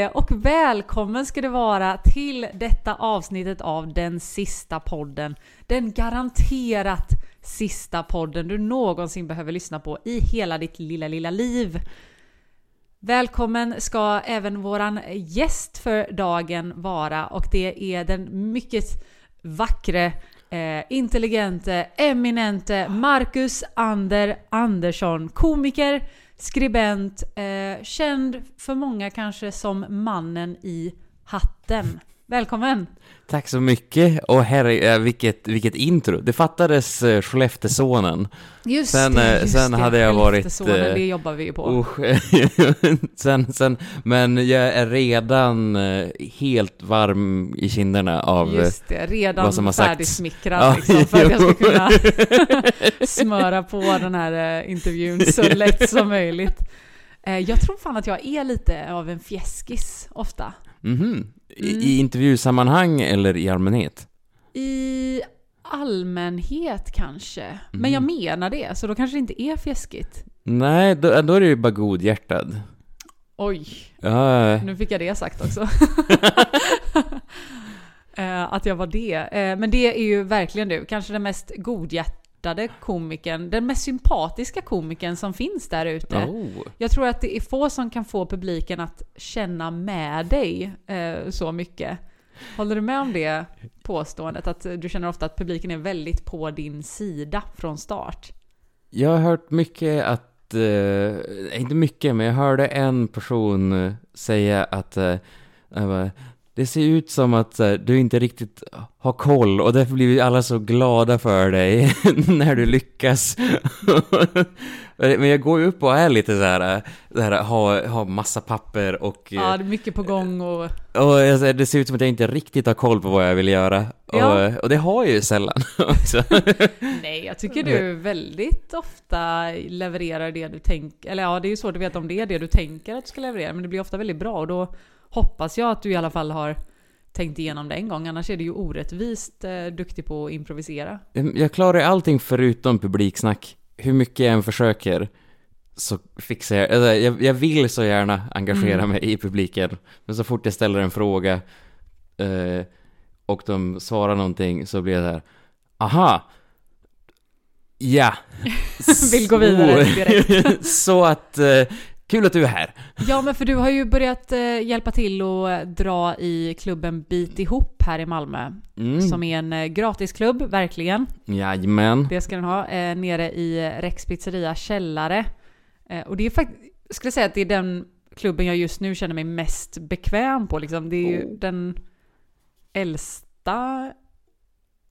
Eh, och välkommen ska du vara till detta avsnittet av den sista podden. Den garanterat sista podden du någonsin behöver lyssna på i hela ditt lilla, lilla liv. Välkommen ska även våran gäst för dagen vara och det är den mycket vackre, eh, intelligente, eminente Marcus Ander Andersson, komiker, skribent, eh, känd för många kanske som mannen i hatten. Välkommen! Tack så mycket och herre, äh, vilket, vilket intro. Det fattades uh, Skellefteåsonen. Just Sen, det, eh, just sen det. hade jag varit, eh, det jobbar vi ju på. Usch. sen, sen, men jag är redan eh, helt varm i kinderna av... eh, Just det, redan färdigsmickrad Ja, liksom, för att jag ska kunna smöra på den här eh, intervjun så lätt som möjligt. Eh, jag tror fan att jag är lite av en fjäskis ofta. Mhm. I, Mm. I intervjusammanhang eller i allmänhet? I allmänhet kanske. Men Mm. jag menar det, så då kanske det inte är fjäskigt. Nej, då, då är det ju bara godhjärtad. Oj, Ja, nu fick jag det sagt också. Eh, att jag var det. Eh, men det är ju verkligen du. Kanske den mest godhjärtade komikern, den mest sympatiska komikern som finns där ute. oh. Jag tror att det är få som kan få publiken att känna med dig eh, så mycket. Håller du med om det påståendet? Att du känner ofta att publiken är väldigt på din sida från start? Jag har hört mycket att, eh, inte mycket, men jag hörde en person eh, säga att eh, det ser ut som att eh, du inte riktigt har koll och därför blir vi alla så glada för dig när du lyckas. men jag går ju upp och är lite så här, eh, så här har, har massa papper och, Ja, eh, det är mycket på gång och... och det ser ut som att jag inte riktigt har koll på vad jag vill göra. Ja. Och, och det har jag ju sällan också. Nej, jag tycker du väldigt ofta levererar det du tänker. Eller ja, det är ju svårt att veta om det är det du tänker att du ska leverera, men det blir ofta väldigt bra och då hoppas jag att du i alla fall har tänkt igenom det en gång. Annars är du ju orättvist eh, duktig på att improvisera. Jag klarar allting förutom publiksnack. Hur mycket jag än försöker så fixar jag, eller jag, jag vill så gärna engagera Mm. mig i publiken. Men så fort jag ställer en fråga eh, och de svarar någonting så blir jag där. Aha! Ja! Vill gå vidare direkt. så att, eh, kul att du är här. Ja, men för du har ju börjat eh, hjälpa till och eh, dra i klubben Bit ihop här i Malmö. Mm. Som är en eh, gratisklubb, verkligen. Jajamän. Det ska den ha, eh, nere i Rex pizzeria källare. Och det är faktiskt, skulle säga att det är den klubben jag just nu känner mig mest bekväm på liksom. Det är ju Oh. den äldsta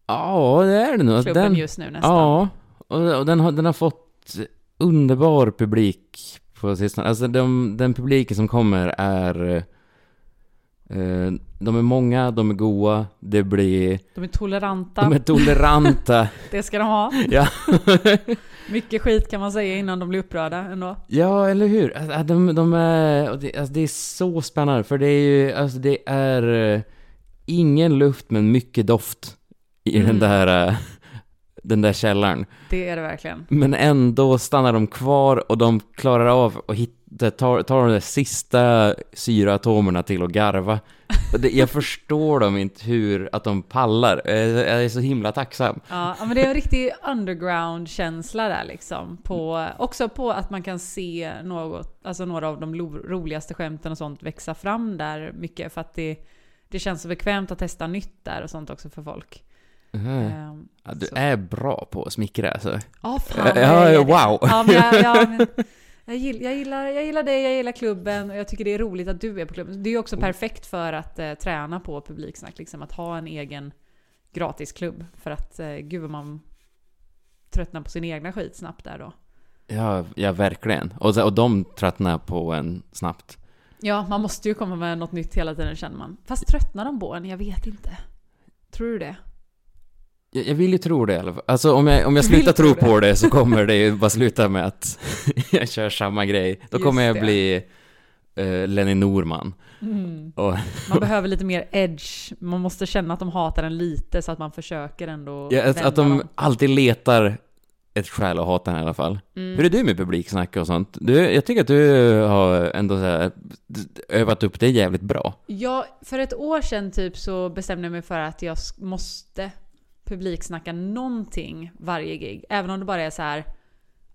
Ja, det är det nog. klubben Den, just nu nästan. Ja, och, och den, har, den har fått underbar publik på sistone. Alltså de, den publiken som kommer är... Eh, de är många, de är goa, det blir... De är toleranta, De är toleranta. det ska de ha. ja. Mycket skit kan man säga innan de blir upprörda ändå. ja, eller hur? Alltså, de, de är... alltså, det är så spännande, för det är ju... Alltså det är... eh, ingen luft, men mycket doft i Mm. den där... den där källaren. Det är det verkligen. Men ändå stannar de kvar och de klarar av att hitta, tar, tar de där sista syraatomerna till att garva. Det, jag förstår dem inte hur, att de pallar. Jag är- så himla tacksam. Ja, men det är en riktig underground-känsla där liksom. På, också på att man kan se något, alltså några av de roligaste skämten och sånt växa fram där mycket. För att det, det känns så bekvämt att testa nytt där och sånt också för folk. Ehm, Ja, du så. är bra på att smickra alltså. Ja, fan Ja, jag wow. Ja, men jag, ja, men jag, gill, jag, gillar, jag gillar dig, jag gillar klubben och jag tycker det är roligt att du är på klubben. Det är ju också perfekt för att eh, träna på publiksnack, liksom att ha en egen gratisklubb. För att eh, gud vad man tröttnar på sin egna skit snabbt där då. Ja, ja verkligen. Och, och de tröttnar på en snabbt. Ja, man måste ju komma med något nytt hela tiden känner man. Fast tröttnar de på en? Jag vet inte. Tror du det? Jag, jag vill ju tro det i alla fall. Alltså om jag, om jag slutar tro det. på det så kommer det ju bara sluta med att jag kör samma grej. Då kommer jag bli eh, Lenny Norman. Mm. Och, Man behöver lite mer edge. Man måste känna att de hatar en lite så att man försöker ändå ja, att, att de dem. alltid letar ett skäl att hata den i alla fall. Mm. Hur är du med publiksnack och sånt? Du, jag tycker att du har ändå här, övat upp det jävligt bra. Ja, för ett år sedan typ så bestämde jag mig för att jag måste publiksnacka någonting varje gig. Även om det bara är så här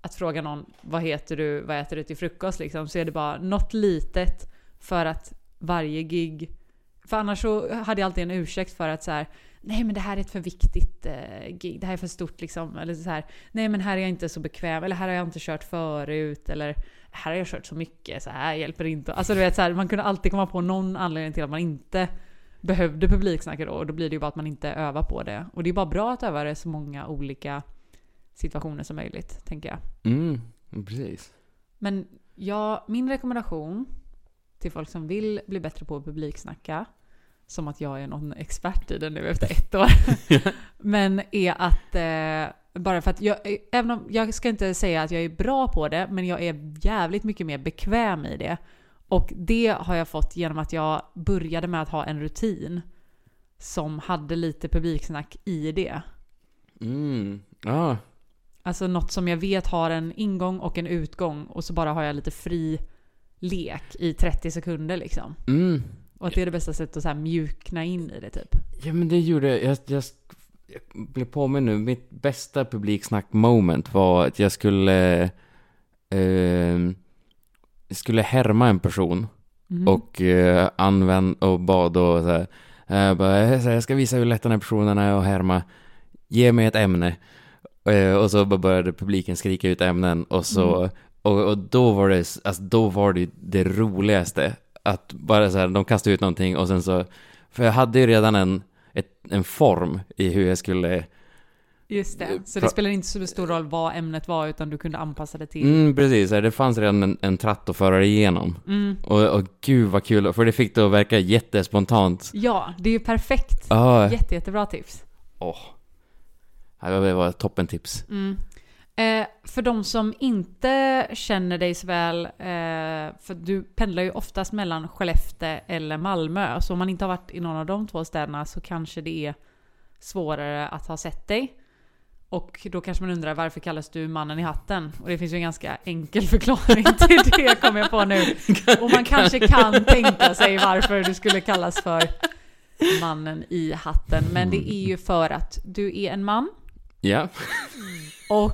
att fråga någon vad heter du, vad äter du till frukost liksom, så är det bara något litet för att varje gig... För annars så hade jag alltid en ursäkt för att så här, nej men det här är ett för viktigt eh, gig, det här är för stort liksom. Eller så här, nej men här är jag inte så bekväm, eller här har jag inte kört förut, eller här har jag kört så mycket, så här hjälper det inte. Alltså du vet så här, man kunde alltid komma på någon anledning till att man inte behövde publiksnacka då, och då blir det ju bara att man inte övar på det. Och det är bara bra att öva det i så många olika situationer som möjligt, tänker jag. Mm, precis. Men ja, min rekommendation till folk som vill bli bättre på att publiksnacka, som att jag är någon expert i det nu efter ett år, men är att eh, bara för att jag, även om jag ska inte säga att jag är bra på det, men jag är jävligt mycket mer bekväm i det. Och det har jag fått genom att jag började med att ha en rutin som hade lite publiksnack i det. Mm, ja. Alltså något som jag vet har en ingång och en utgång och så bara har jag lite fri lek i 30 sekunder liksom. Mm. Och att det är det bästa sättet att så mjukna in i det typ. Ja men det gjorde jag. Jag, jag blev påminn nu. Mitt bästa publiksnack moment var att jag skulle... Eh, skulle härma en person. Mhm. Och eh, använd och bad då så här. Jag, bara, jag ska visa hur lätt den här personen är att härma. Ge mig ett ämne. Eh, och så bara började publiken skrika ut ämnen och så... Mm. Och, och då var det, alltså då var det det roligaste. Att bara så här, de kastade ut någonting och sen så... För jag hade ju redan en, ett, en form i hur jag skulle... Just det. Så pra- det spelar inte så stor roll vad ämnet var utan du kunde anpassa det till. Mm, precis. Det fanns redan en, en tratt att föra igenom. Mm. Och, och gud vad kul, för det fick det att verka jättespontant. Ja, det är ju perfekt. Ja, Jätte, jättebra tips. åh. Var- det var ett toppentips. Mm. Eh, för de som inte känner dig så väl, eh, för du pendlar ju oftast mellan Skellefteå eller Malmö, så om man inte har varit i någon av de två städerna så kanske det är svårare att ha sett dig. Och då kanske man undrar varför kallas du mannen i hatten? Och det finns ju en ganska enkel förklaring till det kommer jag på nu. Och man kanske kan tänka sig varför du skulle kallas för mannen i hatten. Men det är ju för att du är en man Ja, och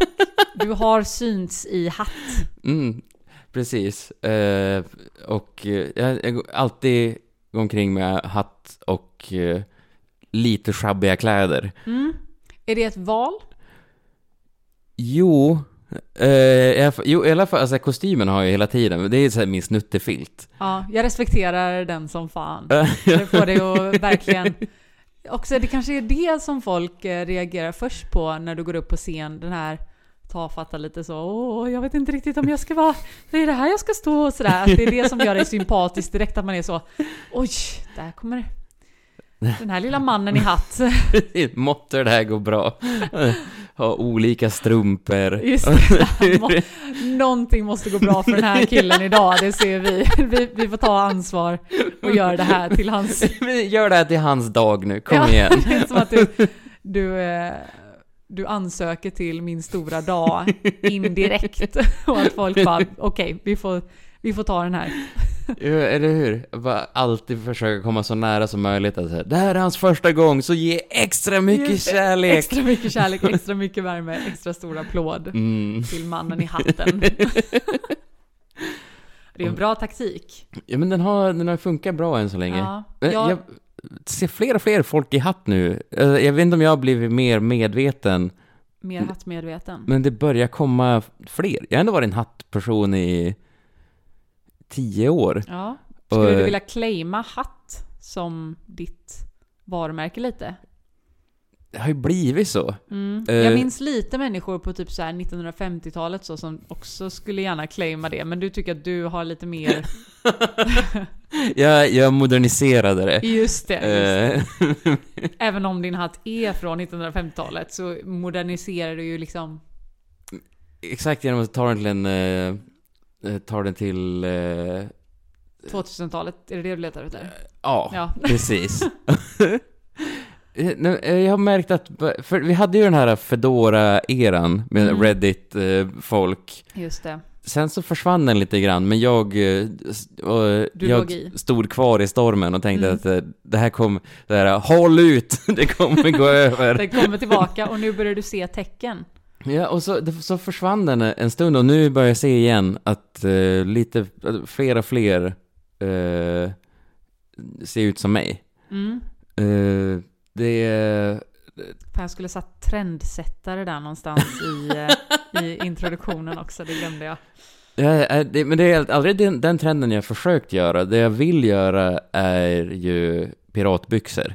du har synts i hatt. mm, precis. Eh, och eh, jag, går alltid omkring med hatt och eh, lite schabbiga kläder. Mm. Är det ett val? Jo, eh, jo, i alla fall, alltså kostymen har jag hela tiden, det är så här min snuttefilt. Ja, jag respekterar den som fan. Det får dig att verkligen... Också, det kanske är det som folk eh, reagerar först på när du går upp på scen. Den här tafatta lite så åh, jag vet inte riktigt om jag ska vara... Det är det här jag ska stå och sådär. Att det är det som gör dig sympatisk direkt, att man är så oj, där kommer den här lilla mannen i hatt. Måtte det här gå bra. ha olika strumpor. Just det. Må- Någonting måste gå bra för den här killen idag, det ser vi. Vi, vi får ta ansvar och göra det här till hans... Gör det här till hans dag nu, kom Ja, igen. Det är som att du, du, eh, du ansöker till min stora dag indirekt. Och att folk bara, okej, vi, får, vi får ta den här. Ja, eller hur? Bara alltid försöka komma så nära som möjligt. Att säga, det här är hans första gång, så ge extra mycket Just kärlek. Extra mycket kärlek, extra mycket värme, extra stor applåd Mm. till mannen i hatten. Det är en bra taktik. Ja, men den har, den har funkat bra än så länge. Ja, jag, Jag ser fler och fler folk i hatt nu. Eh, Jag vet inte om jag har blivit mer medveten, mer hattmedveten. men det börjar komma fler. Jag har ändå varit en hattperson i tio år. Ja. Skulle du eh, vilja claima hatt som ditt varumärke lite? Det har ju blivit så. Mm. Eh. Jag minns lite människor på typ så här 1950-talet så som också skulle gärna claima det, men du tycker att du har lite mer... Jag, jag moderniserade det. Just det. Just det. Eh, Även om din hatt är från 1950-talet så moderniserar du ju liksom... Exakt, genom att ta den till en... eh, eh, ta den till... eh, 2000-talet, är det det du letar efter? ja, Ja. precis. Eh, eh, Jag har märkt att, för vi hade ju den här fedora eran med Mm. Reddit-folk. Just det. Sen så försvann den lite grann, men jag, eh, jag stod kvar i stormen och tänkte Mm. att eh, det här kommer, det här, håll ut, det kommer gå över. Den kommer tillbaka och nu börjar du se tecken. Ja, och så, så försvann den en stund och nu börjar jag se igen att eh, lite, fler och fler eh, ser ut som mig. Mm. Eh, det är... Fan, jag skulle satt trendsättare där någonstans i, i introduktionen också, det glömde jag. Ja, det, men det är aldrig den, den trenden jag försökt göra. Det jag vill göra är ju piratbyxor.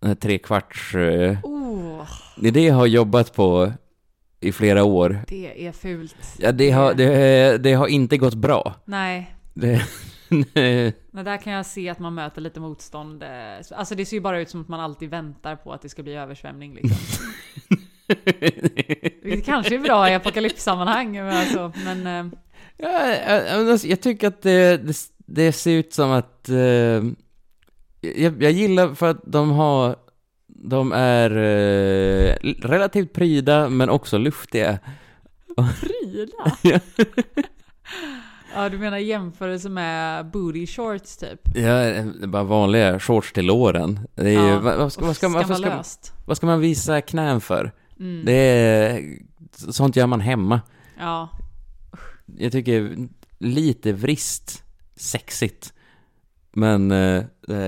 Den här trekvarts... Oh, det är det jag har jobbat på i flera år. det är fult. Ja, det har, det, det har inte gått bra. Nej, Det, nej. men där kan jag se att man möter lite motstånd. eh, Alltså det ser ju bara ut som att man alltid väntar på att det ska bli översvämning liksom. Det kanske är bra i apokalypssammanhang, men alltså, men... eh, Ja, jag, jag- alltså, jag tycker att det, det, det ser ut som att... Eh, jag, jag gillar för att de har... De är eh, relativt pryda men också luftiga. Pryla? Ja. ja, du menar jämförelse med booty shorts typ? Ja, bara vanliga shorts till låren. Det är ju, Ja, vad, vad, ska, vad, ska, man- varför ska, vad ska man visa knän för? Mm. Det är, sånt gör man hemma. Ja, Jag tycker lite vrist, sexigt. Men eh,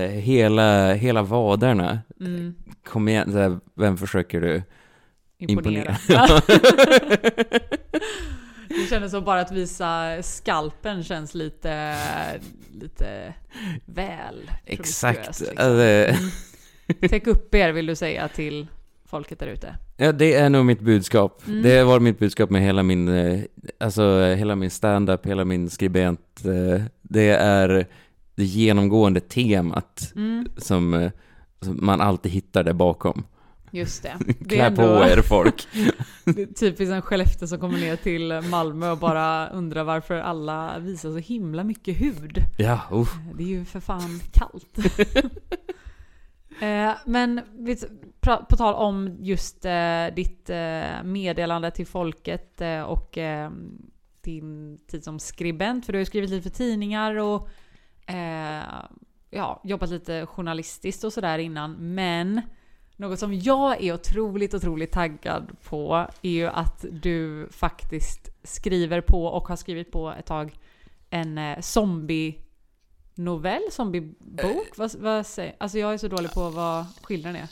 hela, hela vaderna, mm. kom igen, här, vem försöker du imponera. imponera? Det kändes som bara att visa skalpen känns lite, lite väl Exakt. liksom. Alltså, Täck upp er vill du säga till folket där ute. ja, det är nog mitt budskap. Mm. Det var mitt budskap med hela min, eh, alltså hela min stand-up, hela min skribent. eh, Det är det genomgående temat Mm, som, eh, som man alltid hittar där bakom. just det. Det Klä på er folk. typiskt en Skellefteå som kommer ner till Malmö och bara undrar varför alla visar så himla mycket hud. Ja, uff. Det är ju för fan kallt. eh, men på tal om just eh, ditt eh, meddelande till folket och din tid som skribent, för du har ju skrivit lite för tidningar och eh, ja, jobbat lite journalistiskt och sådär innan. Men något som jag är otroligt, otroligt taggad på är ju att du faktiskt skriver på och har skrivit på ett tag en eh, zombie novell, zombiebok? vad, vad säger Alltså jag är så dålig på vad skillnaden är.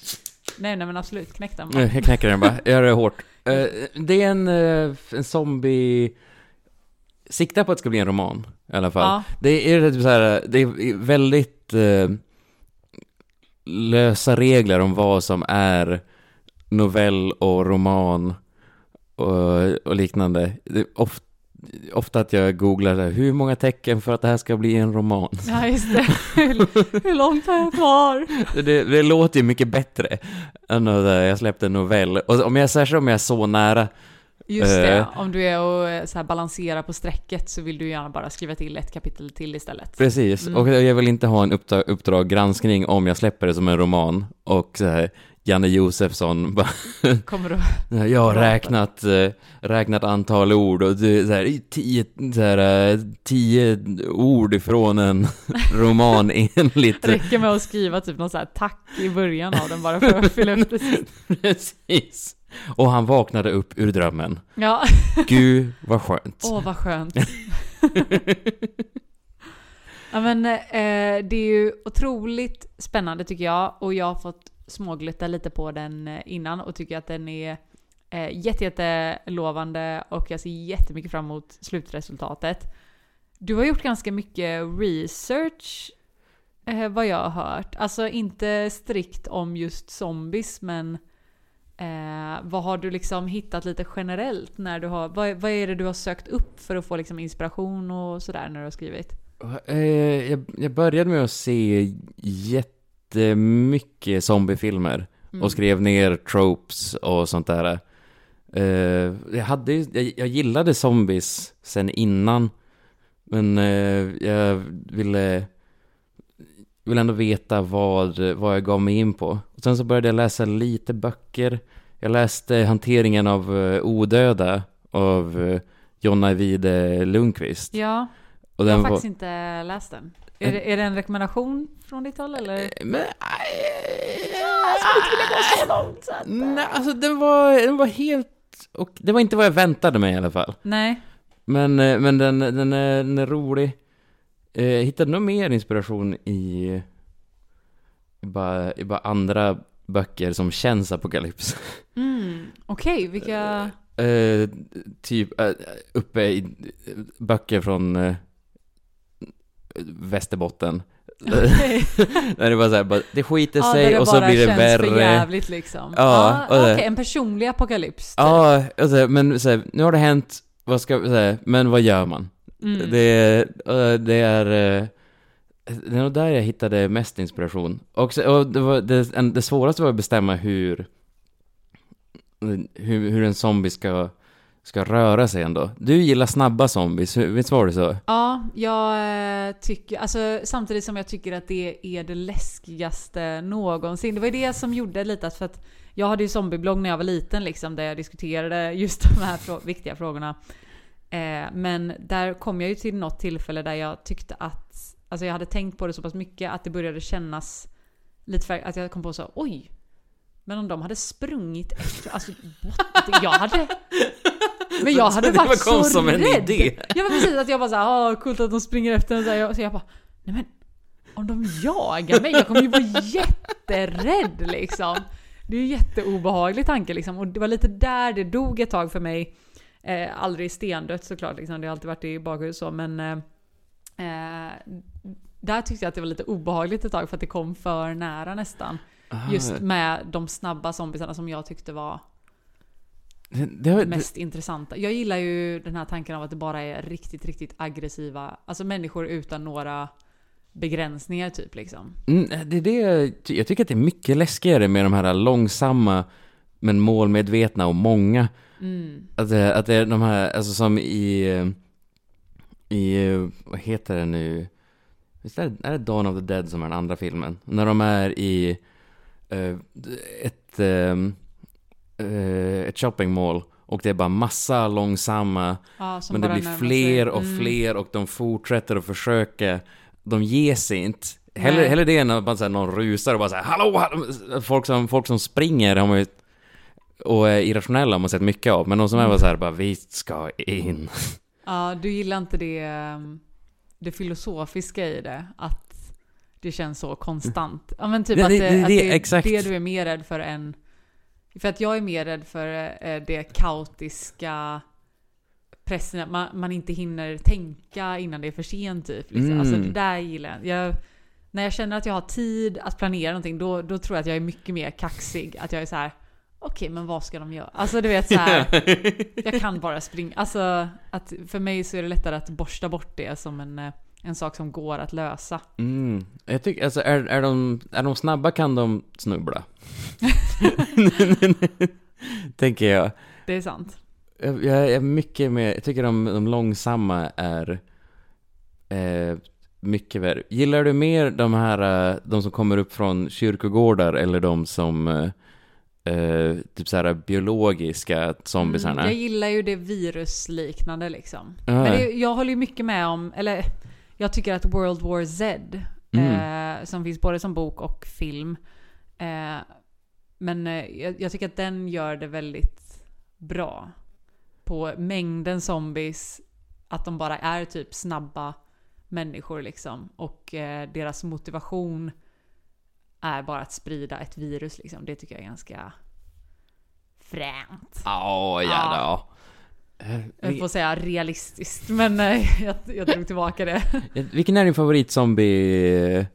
Nej, nej men absolut, knäck den bara. Jag knäcker den bara, jag gör det hårt. Eh, det är en, eh, en zombie... Sikta på att det ska bli en roman, i alla fall. Ja, Det är typ så här, det är väldigt eh, lösa regler om vad som är novell och roman och, och liknande. Ofta, ofta att jag googlar här, hur många tecken för att det här ska bli en roman. ja just det. hur, hur långt har jag kvar? Det, det låter ju mycket bättre än att eh, jag släppte en novell. Och om jag, särskilt om jag är så nära Just det, Eh. om du är och eh, så här balanserar på strecket så vill du gärna bara skriva till ett kapitel till istället. Precis, Mm. och jag vill inte ha en uppdrag, uppdrag granskning om jag släpper det som en roman och så här, Janne Josefsson bara, Kommer du... jag har räknat, eh, räknat antal ord och det så här, tio, så här, eh, tio ord ifrån en roman enligt Räcker med att skriva typ någon så här tack i början av den bara för att fylla upp det. Precis. Och han vaknade upp ur drömmen. Ja, Gud vad skönt. åh vad skönt. ja men eh, det är ju otroligt spännande tycker jag och jag har fått småglutta lite på den eh, innan och tycker att den är eh, jätte, jätte lovande och jag ser jättemycket fram emot slutresultatet. Du har gjort ganska mycket research eh, vad jag har hört. Alltså inte strikt om just zombies men eh, vad har du liksom hittat lite generellt när du har, vad, vad är det du har sökt upp för att få liksom inspiration och sådär när du har skrivit? Eh, jag, jag började med att se jättemycket zombiefilmer Mm. och skrev ner tropes och sånt där. Eh, jag, hade, jag, jag gillade zombies sen innan, men eh, jag ville... vill ändå veta vad, vad jag gav mig in på. Och sen så började jag läsa lite böcker. Jag läste Hanteringen av eh, odöda av eh, Jonna Ajvide Lundqvist. Ja, jag har faktiskt inte läst den. Är det, är det en rekommendation från ditt håll eller? Men... Jag skulle inte vilja gå så långt. Nej, alltså den var, den var helt... Och det var inte vad jag väntade mig i alla fall. Nej. Men, eh, men den, den, är, den är rolig. Eh, hittade nog mer inspiration i, i, bara, i bara andra böcker som känns apokalyps. Mm. Okej, vilka... Eh, typ eh, uppe i böcker från eh, Västerbotten. Okej. Där det bara så här, bara, det skiter Ja, sig det och så blir det värre. för jävligt liksom. Ja, det- Okej, en personlig apokalyps. typ. Ja, och så här, men så här, nu har det hänt, vad ska så men vad gör man? Mm. Det, eh, det är... eh, Det är nog där jag hittade mest inspiration. Och, och det, var, det, en, det svåraste var att bestämma hur, hur, hur en zombie ska, ska röra sig ändå. Du gillar snabba zombies, visst var det så? Ja, jag eh, tycker, alltså samtidigt som jag tycker att det är det läskigaste någonsin. Det var ju det som gjorde lite att, för att jag hade ju zombieblogg när jag var liten liksom, där jag diskuterade just de här frå- viktiga frågorna. Eh, men där kom jag ju till något tillfälle där jag tyckte att, alltså jag hade tänkt på det så pass mycket att det började kännas lite för att jag kom på så, oj, men om de hade sprungit efter, alltså what? Jag hade... Men jag hade var varit så kom som en rädd. idé. Ja men precis, att jag bara såhär, ah, coolt att de springer efter en. Så jag, så jag bara, nej men om de jagar mig, jag kommer ju vara jätterädd liksom. Det är ju en jätteobehaglig tanke liksom. Och det var lite där det dog ett tag för mig. Eh, aldrig stendött såklart, liksom. det har alltid varit i bakhuvudet så, men eh, eh, där tyckte jag att det var lite obehagligt ett tag för att det kom för nära nästan. Just med de snabba zombisarna som jag tyckte var Det, det, mest intressanta. Jag gillar ju den här tanken av att det bara är riktigt, riktigt aggressiva, alltså människor utan några begränsningar typ liksom. Mm, det det jag tycker att det är mycket läskigare med de här långsamma men målmedvetna och många. Mm. Att det, att det är de här, alltså som i, i, vad heter det nu? Visst är det, är det Dawn of the Dead som är den andra filmen? När de är i eh, ett, ehm, eh, ett shopping mall och det är bara massa långsamma Ja, men det blir fler och Mm. fler och de fortsätter att försöka. De ger sig inte. Hellre, hellre det än att man, så här, någon rusar och bara säger hallå, hallå! Folk som, folk som springer har man ju och är irrationella har man sett mycket av, men de som är bara så här, bara vi ska in. Ja, du gillar inte det, ehm, det filosofiska i det? Att det känns så konstant? Ja men typ Det- att, det- det, att det- exakt. det du är mer rädd för än... För att jag är mer rädd för eh, det kaotiska pressen, att man, man inte hinner tänka innan det är för sent typ. Liksom. Mm. Alltså det där gillar jag. jag. När jag känner att jag har tid att planera någonting, då, då tror jag att jag är mycket mer kaxig. Att jag är så här. Okej men vad ska de göra? Alltså du vet så här. jag kan bara springa. Alltså att för mig så är det lättare att borsta bort det som en, eh, en sak som går att lösa. Mm. Jag tycker, alltså är, är, de, är de snabba kan de snubbla. Tänker jag. Det är sant. Jag, jag är mycket mer, jag tycker de, de långsamma är eh, mycket värre. Gillar du mer de här, eh, de som kommer upp från kyrkogårdar eller de som eh, typ så här biologiska zombisarna? Mm, jag gillar ju det virusliknande liksom. Ja. Men det, jag håller ju mycket med om, eller jag tycker att World War Z, Mm. eh, som finns både som bok och film, eh, men eh, jag, jag tycker att den gör det väldigt bra. På mängden zombies, att de bara är typ snabba människor liksom. Och eh, deras motivation är bara att sprida ett virus liksom. Det tycker jag är ganska fränt. Ja, ja, Ja. ja. Eh, Jag får säga realistiskt, men eh, jag, jag drog tillbaka det. Vilken är din favoritzombie?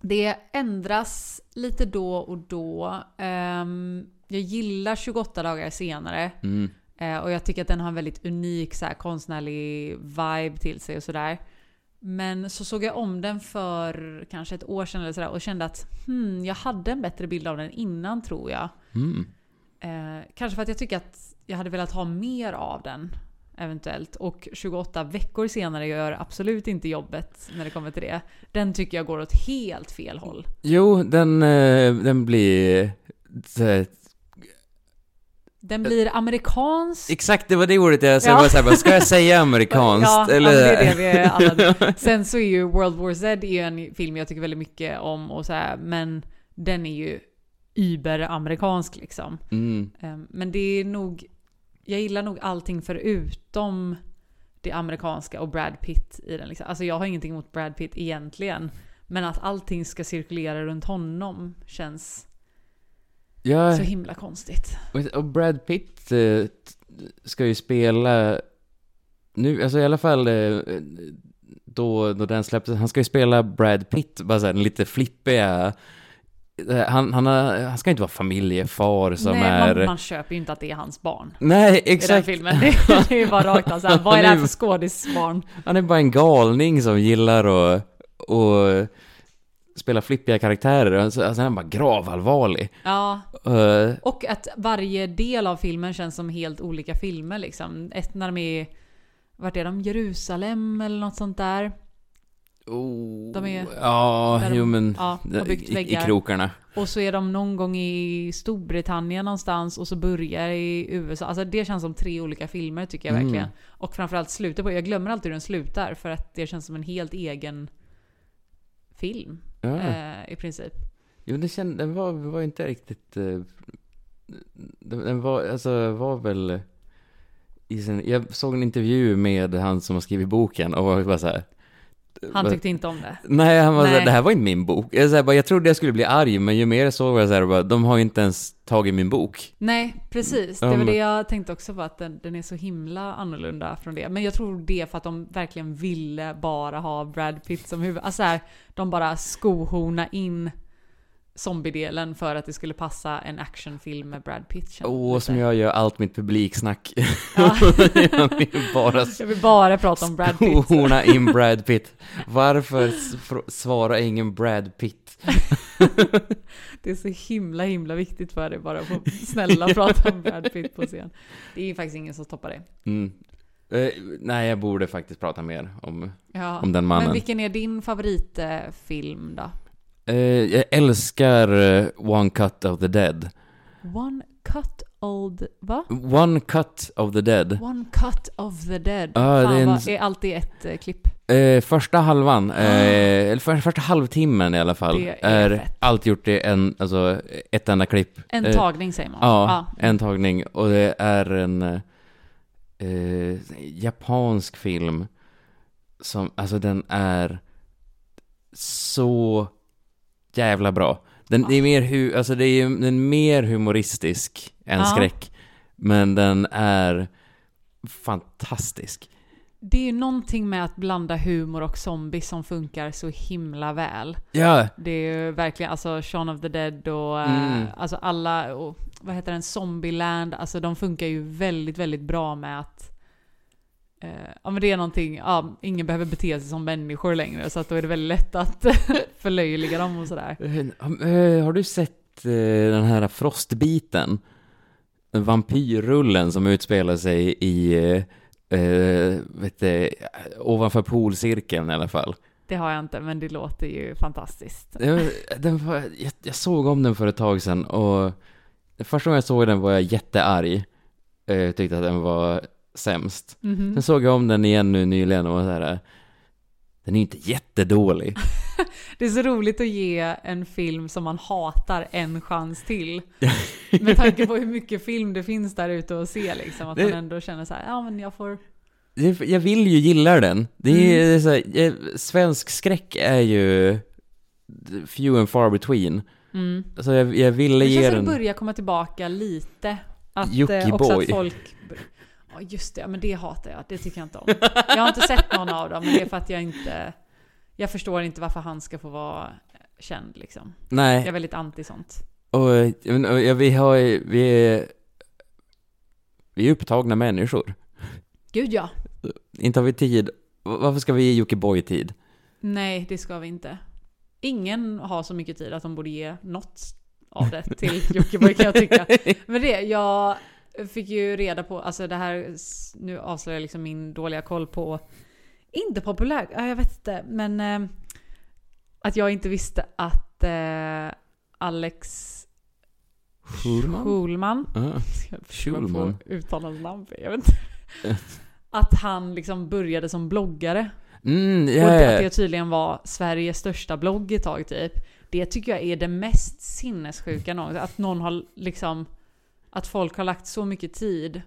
Det ändras lite då och då. Ehm, jag gillar 28 dagar senare. Mm. Eh, och jag tycker att den har en väldigt unik så här, konstnärlig vibe till sig och sådär. Men så såg jag om den för kanske ett år sedan eller sådär och kände att hmm, jag hade en bättre bild av den innan tror jag. Mm. Eh, kanske för att jag tycker att jag hade velat ha mer av den. eventuellt. Och 28 veckor senare gör absolut inte jobbet när det kommer till det. Den tycker jag går åt helt fel håll. Jo, den, eh, den blir... Den blir amerikansk. Exakt, det var det ordet jag... Jag Ja. här, bara, ska jag säga amerikanskt? Ja, eller? det är det vi alla. Sen så är ju World War Z är ju en film jag tycker väldigt mycket om och så här, men den är ju überamerikansk liksom. Mm. Ehm, Men det är nog, jag gillar nog allting förutom det amerikanska och Brad Pitt i den. Liksom. Alltså jag har ingenting emot Brad Pitt egentligen. Men att allting ska cirkulera runt honom känns Ja, så himla konstigt. och- och Brad Pitt eh, ska ju spela... Nu, alltså i alla fall eh, då, då den släpptes, han ska ju spela Brad Pitt, bara så här, den lite flippiga... eh, Han, han, har, han ska inte vara familjefar som Nej, är... man, man köper ju inte att det är hans barn. Nej, I den exakt. filmen. Det, är- det är ju bara rakt av så här, vad är det här för skådisbarn? Han är bara en galning som gillar att, att spela flippiga karaktärer. Alltså, alltså han är bara gravallvarlig. Ja, Uh, och att varje del av filmen känns som helt olika filmer liksom. Ett när de är, vart är de? Jerusalem eller något sånt där. oh, De är- Ja, de- jo men... ja, i, I krokarna. Och så är de någon gång i Storbritannien någonstans och så börjar i USA. Alltså det känns som tre olika filmer tycker jag Mm. verkligen. Och framförallt slutet på, jag glömmer alltid hur den slutar för att det känns som en helt egen film. Ja. Eh, I princip. Jo, det känd, den var, var inte riktigt... eh, den, den var, alltså, var väl... I sin, jag såg en intervju med han som har skrivit boken och var bara så här. Han tyckte inte om det. Nej, han var Nej. såhär, det här var inte min bok. Jag, så här, bara, jag trodde jag skulle bli arg, men ju mer jag såg jag såhär, bara, de har ju inte ens tagit min bok. Nej, precis. Det var men- det jag tänkte också på, att den, den är så himla annorlunda från det. Men jag tror det är för att de verkligen ville bara ha Brad Pitt som huvud. Alltså här, de bara skohorna in zombiedelen för att det skulle passa en actionfilm med Brad Pitt. Åh, lite. som jag gör allt mitt publiksnack. Ja. jag vill bara Jag vill bara prata om Brad Pitt. skohorna in Brad Pitt. Varför svarar ingen Brad Pitt? Det är så himla himla viktigt för dig bara att få snälla prata om Brad Pitt på scen. Det är faktiskt ingen som toppar det. Mm. Eh, nej, jag borde faktiskt prata mer om, Ja. om den mannen. Men vilken är din favoritfilm då? Eh, jag älskar eh, One Cut of the Dead. One cut old... Va? One Cut of the Dead. One cut of the dead. Ja, Fan, det är en- är alltid ett eh, klipp. Eh, första halvan, eh, eller för, första halvtimmen i alla fall, Det är är, allt gjort i en, alltså ett enda klipp. En Eh, tagning säger man. Ja, en tagning. Och det är en japansk film som, alltså den är så jävla bra. Den, är mer, hu, alltså det är, den är mer humoristisk än Ja. skräck. Men den är fantastisk. Det är ju någonting med att blanda humor och zombies som funkar så himla väl. Ja, Det är ju verkligen, alltså Shaun of the Dead och eh, Mm. alltså alla, och, vad heter den, Zombieland, alltså de funkar ju väldigt, väldigt bra med att Ja men det är någonting, ja, ingen behöver bete sig som människor längre så att då är det väldigt lätt att förlöjliga dem och sådär. Eh, eh, Har du sett eh, den här frostbiten? Vampyrrullen som utspelar sig i, eh, eh, vet du, ovanför polcirkeln i alla fall. Det har jag inte men det låter ju fantastiskt. Den var, jag, jag såg om den för ett tag sedan och första gången jag såg den var jag jättearg. Eh, Jag tyckte att den var sämst. Mhm. Sen såg jag om den igen nu nyligen och var så här. Den är inte jättedålig. Det är så roligt att ge en film som man hatar en chans till. Med tanke på hur mycket film det finns där ute att se liksom. Att Det- man ändå känner så här, ja men jag får... Det- Jag vill ju gilla den. Det är, det är så här, eh, svensk skräck är ju few and far between. Mm. Så jag, jag ville Det ge känns som den... det börjar komma tillbaka lite. Att, eh, också att folk... Ja just det, men det hatar jag. Det tycker jag inte om. Jag har inte sett någon av dem, men det är för att jag inte... Jag förstår inte varför han ska få vara känd liksom. Jag Nej, är väldigt anti sånt. och, eh, och, ja, vi har vi är... Vi är upptagna människor. Gud ja. Inte har vi tid. Varför ska vi ge Jockiboi tid? Nej, det ska vi inte. Ingen har så mycket tid att de borde ge något av det till Jockiboi kan jag tycka. Men det, jag, fick ju reda på, alltså det här, nu avslöjar jag liksom min dåliga koll på, inte populär, ja, jag vet inte, men eh, att jag inte visste att eh, Alex Schulman? Schulman, Ah, Schulman. Schulman. Uttala namn, jag vet inte. Att han liksom började som bloggare. Mm, Och ja, att det tydligen var Sveriges största blogg ett tag typ. Det tycker jag är det mest sinnessjuka någonsin. Att någon har liksom... Att folk har lagt så mycket tid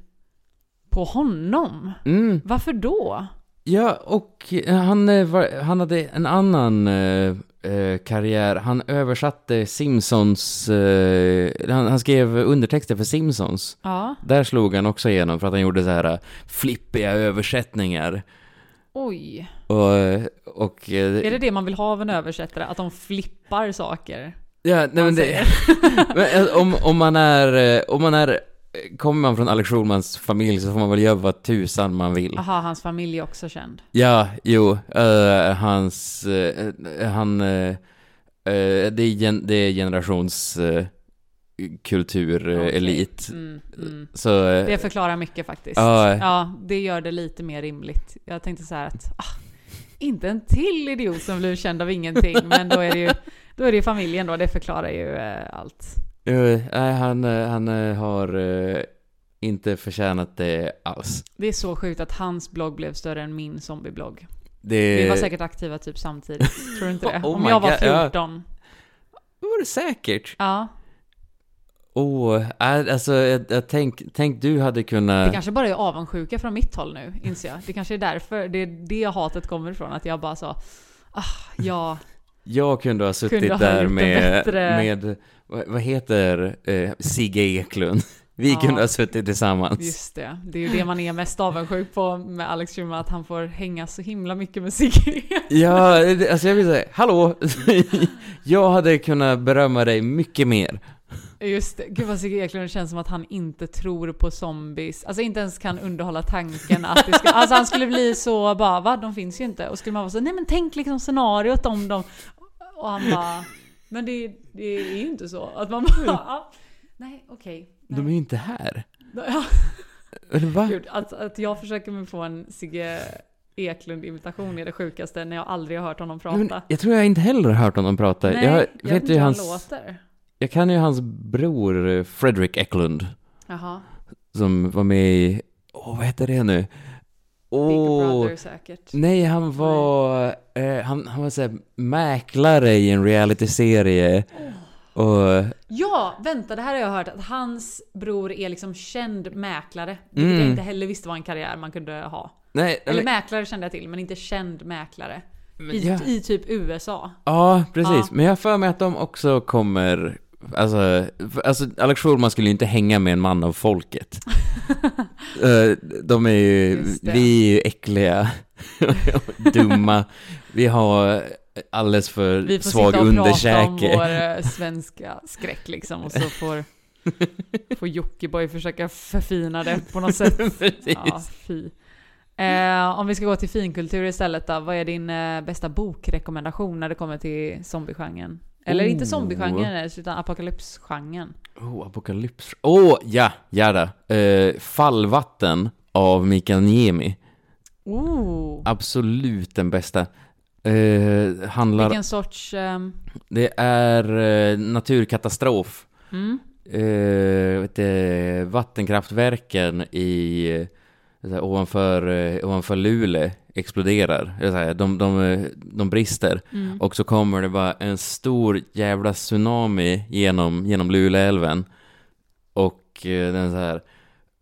på honom. Mm, Varför då? ja, och han, eh, var, han hade en annan eh, eh, karriär. Han översatte Simpsons... Eh, han, han skrev undertexter för Simpsons. Ja, Där slog han också igenom för att han gjorde så här eh, flippiga översättningar. oj. Och, och Är det det man vill ha av en översättare? Att de flippar saker? Ja, nej men det... men, eh, om, om man är, eh, om man är, kommer man från Alex Schulmans familj så får man väl göra vad tusan man vill. Aha, hans familj är också känd. Ja, jo, eh, hans, eh, han, eh, eh, det, är gen, det är generations uh, kultur, eh, Okej. elit. Mm, mm. Så, eh, Det förklarar mycket faktiskt. Ja. Ja, det gör det lite mer rimligt. Jag tänkte så här att, ah, inte en till idiot som blir känd av ingenting, men då är det ju, då är det ju familjen då, det förklarar ju eh, allt. nej, han, eh, han eh, har inte förtjänat det alls. Det är så sjukt att hans blogg blev större än min zombieblogg. Det, Vi var säkert aktiva typ samtidigt, tror du inte det? Oh Om jag var God, ja. 14. var det säkert. Ja, Åh, oh, alltså jag, jag tänk, tänk du hade det kunnat... kanske bara är avundsjuka från mitt håll nu, inser jag. Det kanske är därför, det är det hatet kommer ifrån, att jag bara sa ah, ja, Jag kunde ha suttit Kunde ha där med, med vad, heter eh, Sigge Eklund? Vi Ja. kunde ha suttit tillsammans. Just det. Det är ju det man är mest avundsjuk på med Alex Schulman, att han får hänga så himla mycket med Sigge. Ja, alltså jag vill säga, hallå! jag hade kunnat berömma dig mycket mer. Just det. Gud vad Sigge Eklund känns som att han inte tror på zombies. Alltså inte ens kan underhålla tanken att det ska... Alltså han skulle bli så bara va? De finns ju inte. Och skulle man vara så nej men tänk liksom scenariot om dem. Och han bara men det, det är ju inte så. Att man bara ja, nej okej. De är ju inte här. Ja, Eller va? gud, att, att jag försöker mig på en Sigge Eklund-imitation är det sjukaste när jag aldrig har hört honom prata. Men jag tror jag inte heller har hört honom prata. Nej, jag jag vet ju hans... han låter. Jag kan ju hans bror eh, Fredrik Eklund. Jaha. Som var med i... Åh, vad heter det nu? Big Åh... Brother säkert. Nej, han var... Eh, han, han var såhär mäklare i en realityserie. Och... Ja, vänta, det här har jag hört. Att hans bror är liksom känd mäklare. Vilket Mm. jag inte heller visste var en karriär man kunde ha. Nej, Eller men, mäklare kände jag till, men inte känd mäklare. men, I, ja. I typ USA. ja, precis. Ja. Men jag har för mig att de också kommer... Alltså, alltså Alex Schulman skulle ju inte hänga med en man av folket. Eh, de är ju... Vi är ju äckliga. dumma. Vi har alldeles för Vi får svag sitta och prata om underkäke. vår eh, svenska skräck liksom. Och så får, får Jockiboi försöka förfina det på något sätt. Ja, fy. Eh, om vi ska gå till finkultur istället då. Vad är din eh, bästa bokrekommendation när det kommer till zombiegenren? Eller inte Oh. zombiegenren ens, utan apokalypsgenren. Oh, apokalyps. Åh, oh, ja, ja. Eh, Fallvatten av Mikael Niemi. Ooh. Absolut den bästa. Eh, handlar... Vilken sorts... ehm, Det är eh, naturkatastrof. mm? Vet du, vattenkraftverken i... här, ovanför, eh, ovanför Luleå exploderar. Så här, de, de, de brister. Mm. Och så kommer det bara en stor jävla tsunami genom, genom Luleälven. Och eh, den så här,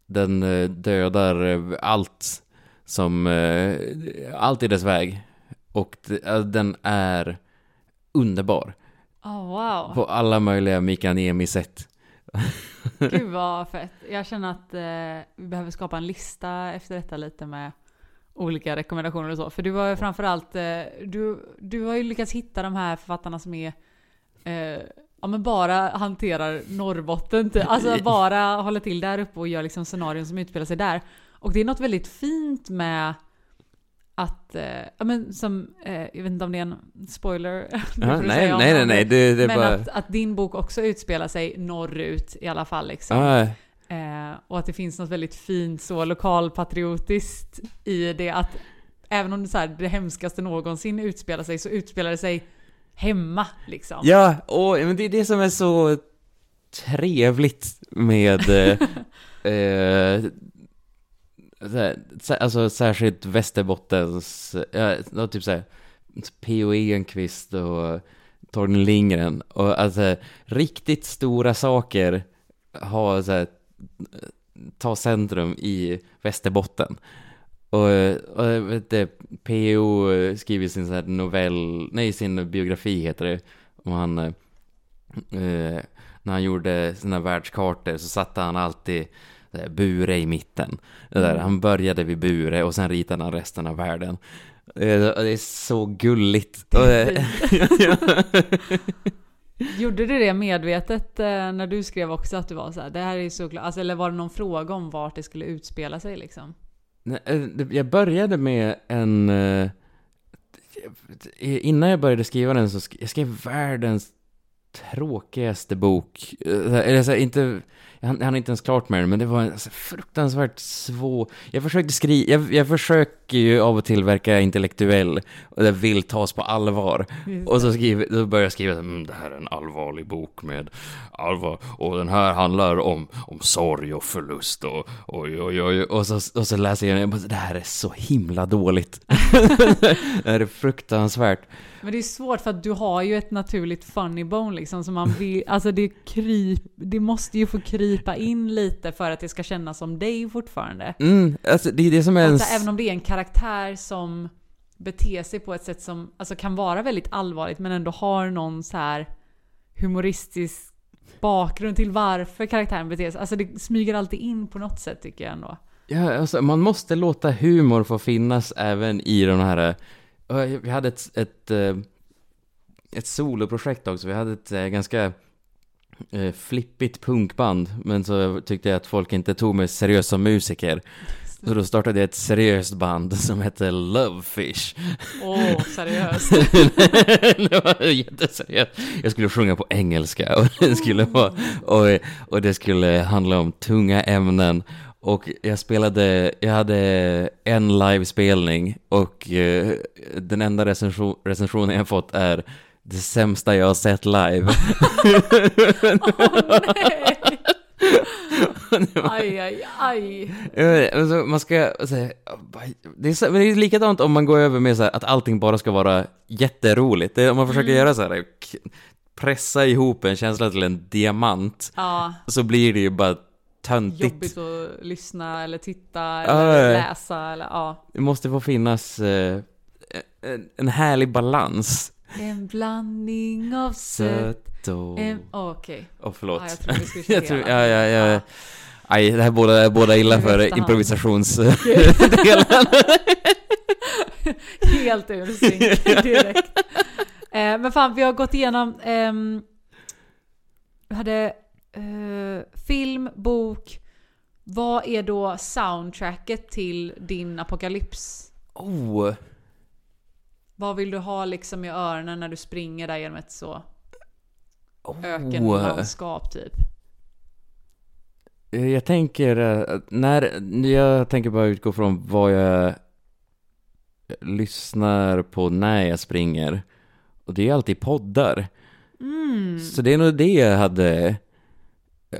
den eh, dödar eh, allt som, eh, allt i dess väg. Och den är underbar. Oh, wow. På alla möjliga Mikael Niemi-sätt. Gud vad fett. Jag känner att eh, vi behöver skapa en lista efter detta lite med olika rekommendationer och så. För du har ju framförallt, eh, du, du har ju lyckats hitta de här författarna som är eh, Ja men bara hanterar Norrbotten typ. Alltså bara håller till där uppe och gör liksom scenarion som utspelar sig där. Och det är något väldigt fint med att, eh, ja men som, eh, jag vet inte om det är en spoiler. Ja, nej, nej, nej, nej, det, det men bara... att, att din bok också utspelar sig norrut i alla fall liksom. Ah, Eh, och att det finns något väldigt fint så lokalpatriotiskt i det att även om det, så här, det hemskaste någonsin utspelar sig så utspelar det sig hemma liksom. Ja, och men det är det som är så trevligt med eh, eh, så här, sä- alltså särskilt Västerbottens, ja, typ såhär P.O. Enquist och Torgny Lindgren och alltså riktigt stora saker har så här, ta centrum i Västerbotten. Och, och vet du, P.O. skriver sin så här novell, nej sin biografi heter det, om han eh, när han gjorde sina världskartor så satte han alltid Bure i mitten. Det Där, han började vid Bure och sen ritade han resten av världen. Eh, Det är så gulligt. Det eh, Gjorde du det medvetet eh, när du skrev också att du var så här, det här är så klart, alltså, eller var det någon fråga om vart det skulle utspela sig liksom? Eh, det- Jag började med en... eh, Innan jag började skriva den så sk- jag skrev världens tråkigaste bok. Eh, Eller så här, inte... Hann jag hann inte ens klart med den, men det var en så fruktansvärt svår... Jag försökte skriva... Jag, jag försöker ju av och till verka intellektuell och jag vill tas på allvar. Och så skriver, då börjar jag skriva mm, det här är en allvarlig bok med allvar och den här handlar om, om sorg och förlust och oj, oj, oj. Och så, och så läser jag den jag bara, det här är så himla dåligt. det här är fruktansvärt. Men det är svårt för att du har ju ett naturligt funny bone liksom som man vill, alltså det kryp, det måste ju få krypa in lite för att det ska kännas som dig fortfarande. Mm, alltså det är det som är. Alltså, även om det är en karaktär som beter sig på ett sätt som alltså, kan vara väldigt allvarligt men ändå har någon så här humoristisk bakgrund till varför karaktären beter sig. Alltså det smyger alltid in på något sätt tycker jag ändå. Ja, alltså, man måste låta humor få finnas även i de här... eh, Vi hade ett, ett, eh, ett soloprojekt också. Vi hade ett eh, ganska eh, flippigt punkband. Men så tyckte jag att folk inte tog mig seriöst som musiker. Så då startade jag ett seriöst band som hette Lovefish. Åh, seriöst. det var jätteseriöst. Jag skulle sjunga på engelska och det skulle vara, och, och det skulle handla om tunga ämnen. Och jag spelade, jag hade en livespelning och eh, den enda recension, recensionen jag fått är det sämsta jag har sett live. Nej! Aj, aj, aj. Alltså, man ska det är, det likadant om man går över med så här, att allting bara ska vara jätteroligt. Det, om man försöker göra så här, pressa ihop en känsla till en diamant, Ja, så blir det ju bara töntigt. jobbigt att lyssna eller titta eller ja. läsa eller ja. Det måste få finnas eh, en, en härlig balans. En blandning av sött. Och... En, oh, Okej. Åh, förlåt. Ja, jag trodde vi skulle köra jag tror, ja, ja, ja. Aj, det här båda, båda illa för improvisationsdelen. Helt ur synk direkt. Eh, men fan, vi har gått igenom... ehm, vi hade eh, film, bok. Vad är då soundtracket till din apokalyps? oh, Vad vill du ha liksom i öronen när du springer där genom ett så oh. ökenlandskap typ? Eh, Jag tänker, eh, när, jag tänker bara utgå från vad jag lyssnar på när jag springer. Och det är alltid poddar. Mm. Så det är nog det jag hade,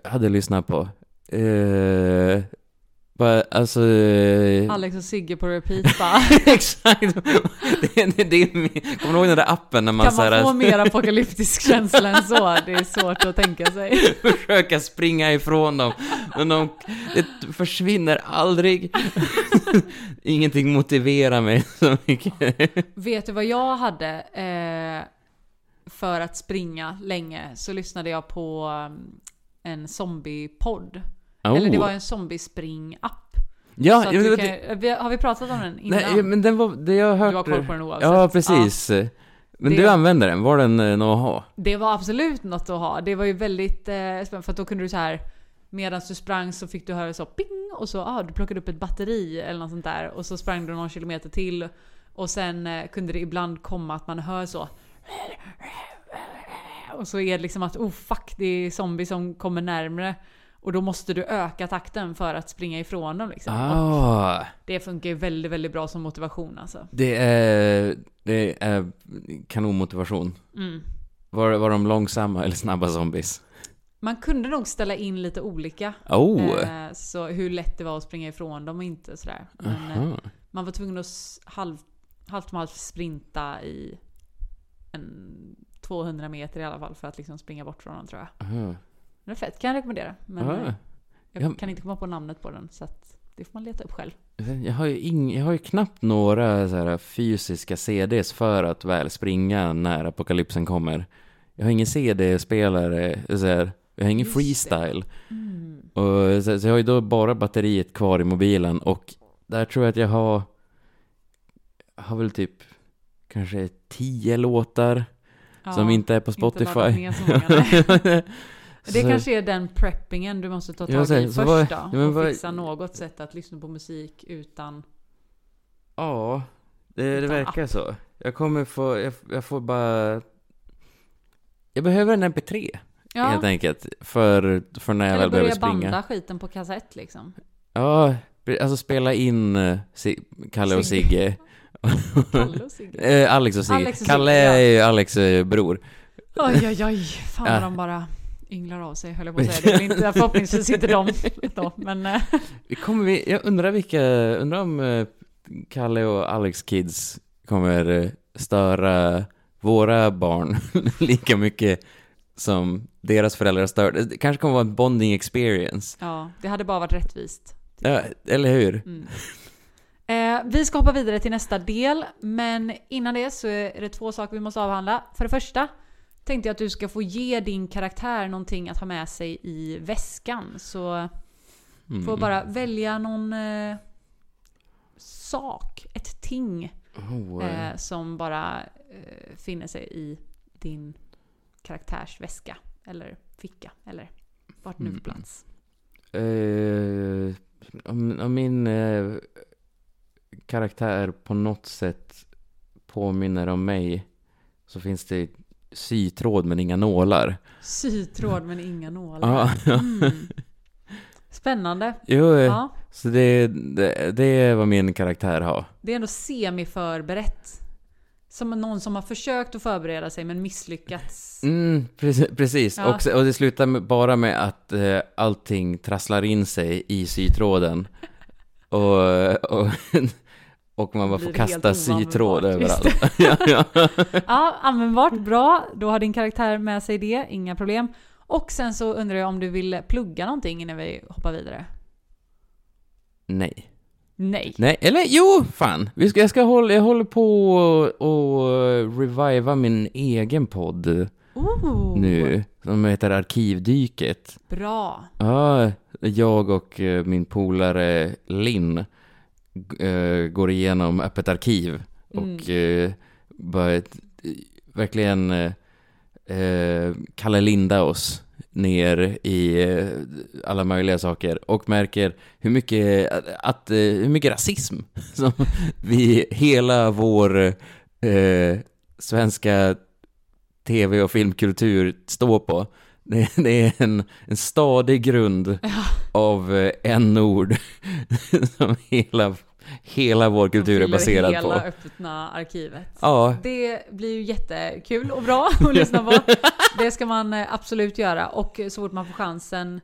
hade lyssnat på. Eh, bara, alltså... Alex och Sigge på repeat bara. Exakt! Det, är- det, är kommer du ihåg den där appen när man, Kan man här, få mer apokalyptisk känsla än så? Det är svårt att tänka sig. försöka springa ifrån dem? Men de det försvinner aldrig. Ingenting motiverar mig så mycket. Vet du vad jag hade eh, för att springa länge? Så lyssnade jag på um, en zombiepodd. Eller det Oh. var en zombiespring-app. Ja, ja, men kan, det, har vi pratat om den innan? nej, men den var, det jag har hört... du har koll på den oavsett. Ja, precis. Men Det- du använder den, var den eh, något att ha? Det var absolut något att ha. Det var ju väldigt eh, spännande för då kunde du så här Medan du sprang så fick du höra så ping och så ah, du plockade upp ett batteri eller något sånt där och så sprang du någon kilometer till och sen eh, kunde det ibland komma att man hör så och så är det liksom att oh fuck det är zombie som kommer närmre Och då måste du öka takten för att springa ifrån dem liksom. Ah, det funkar ju väldigt, väldigt bra som motivation alltså. det är, det är kanonmotivation. Mm. Var, var de långsamma eller snabba zombies? Man kunde nog ställa in lite olika. Oh! Eh, så hur lätt det var att springa ifrån dem och inte sådär. Men eh, man var tvungen att halv, halvt om halvt sprinta i en 200 meter i alla fall för att liksom springa bort från dem tror jag. Aha. Det är fett, kan jag rekommendera. Men Aha. eh, jag Ja. kan inte komma på namnet på den så att det får man leta upp själv. Jag har ju, ing, jag har ju knappt några så fysiska CDs för att väl springa när apokalypsen kommer. Jag har ingen CD-spelare, så här, jag har ingen Just freestyle. Mm. Och, så, så jag har ju då bara batteriet kvar i mobilen och där tror jag att jag har, har väl typ kanske tio låtar som inte är på inte Spotify. nej. Det Så- kanske är den preppingen du måste ta tag säger, i först då. ja, och vad- fixa något sätt att lyssna på musik utan... Ja, det, det Utan verkar så. Jag kommer få, jag, jag får bara... Jag behöver en MP3 Ja, helt enkelt. För, för när jag eller väl behöver börja springa. banda skiten på kassett liksom. Ja, alltså spela in eh, Kalle och Sigge. Kalle och Sigge. Eh, Alex och Sigge. Alex och Kalle Sigge, ja. är ju Alex eh, bror. Oj, oj, oj. Fan vad Ja. de bara ynglar av sig, höll jag på att säga. Det inte, förhoppningsvis inte de då, men... eh, Kommer vi, jag undrar vilka, undrar om eh, Kalle och Alex kids kommer eh, störa våra barn lika mycket som deras föräldrar stör. Det kanske kommer vara en bonding experience. Ja, det hade bara varit rättvist. Ja, eller hur? Mm. Eh, vi ska hoppa vidare till nästa del, men innan det så är det två saker vi måste avhandla. För det första tänkte jag att du ska få ge din karaktär någonting att ha med sig i väskan. Så Mm. får bara välja någon eh, sak, ett ting Oh, eh. eh, som bara eh, finner sig i din karaktärs väska eller ficka eller vart nu Mm. plats. Eh, om, om min eh, karaktär på något sätt påminner om mig så finns det sytråd men inga nålar. Sytråd men inga nålar. Mm. Spännande. jo, Ja, så det, det, det är vad min karaktär har. det är ändå semi-förberett. Som någon som har försökt att förbereda sig men misslyckats. Mm, precis. precis. Ja. Och, och det slutar med, bara med att eh, allting trasslar in sig i sytråden. och, och, och man bara får kasta sytråd överallt. ja, ja. Ja, användbart. Bra. Då har din karaktär med sig det. Inga problem. Och sen så undrar jag om du vill plugga någonting innan vi hoppar vidare? Nej. Nej. Nej, eller jo, fan. Vi ska, jag, ska hålla, jag håller på och, och reviva min egen podd Oh, nu. Som heter Arkivdyket. Bra. Ja, jag och eh, min polare Linn eh, går igenom öppet arkiv och eh, bara ett- verkligen eh, eh, Kalle Linda oss ner i eh, alla möjliga saker och märker hur mycket, att, eh, hur mycket rasism som vi, hela vår eh, svenska tv och filmkultur står på. Det, det är en, en stadig grund Ja. av eh, en ord som hela, hela vår kultur är baserad hela på. öppna arkivet. Ja, Det blir ju jättekul och bra att lyssna på. Det ska man eh, absolut göra. Och så fort man får chansen,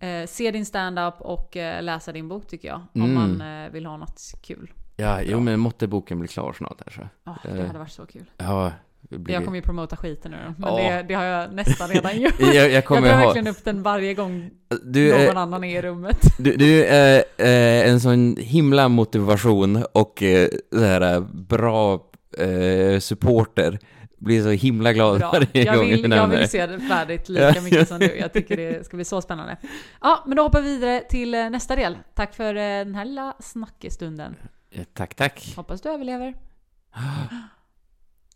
eh, se din stand-up och eh, läsa din bok tycker jag. Om Mm. man eh, vill ha något kul. ja jo men måtte boken bli klar snart här så. Ja, det Eh. hade varit så kul. Ja, det blir... Jag kommer ju promota skiten nu men Ja. det, det har jag nästan redan gjort. jag, jag Jag kommer drar ha... verkligen upp den varje gång Du, någon är, annan är i rummet. du, du är eh, en sån himla motivation och eh, så här, eh, bra eh, supporter. Blir så himla glad Bra. varje Jag gång vill, jag nämner vill se det färdigt lika mycket som du. Jag tycker det ska bli så spännande. Ja, men då hoppar vi vidare till eh, nästa del. Tack för eh, den här lilla snackestunden. Tack, tack. Hoppas du överlever.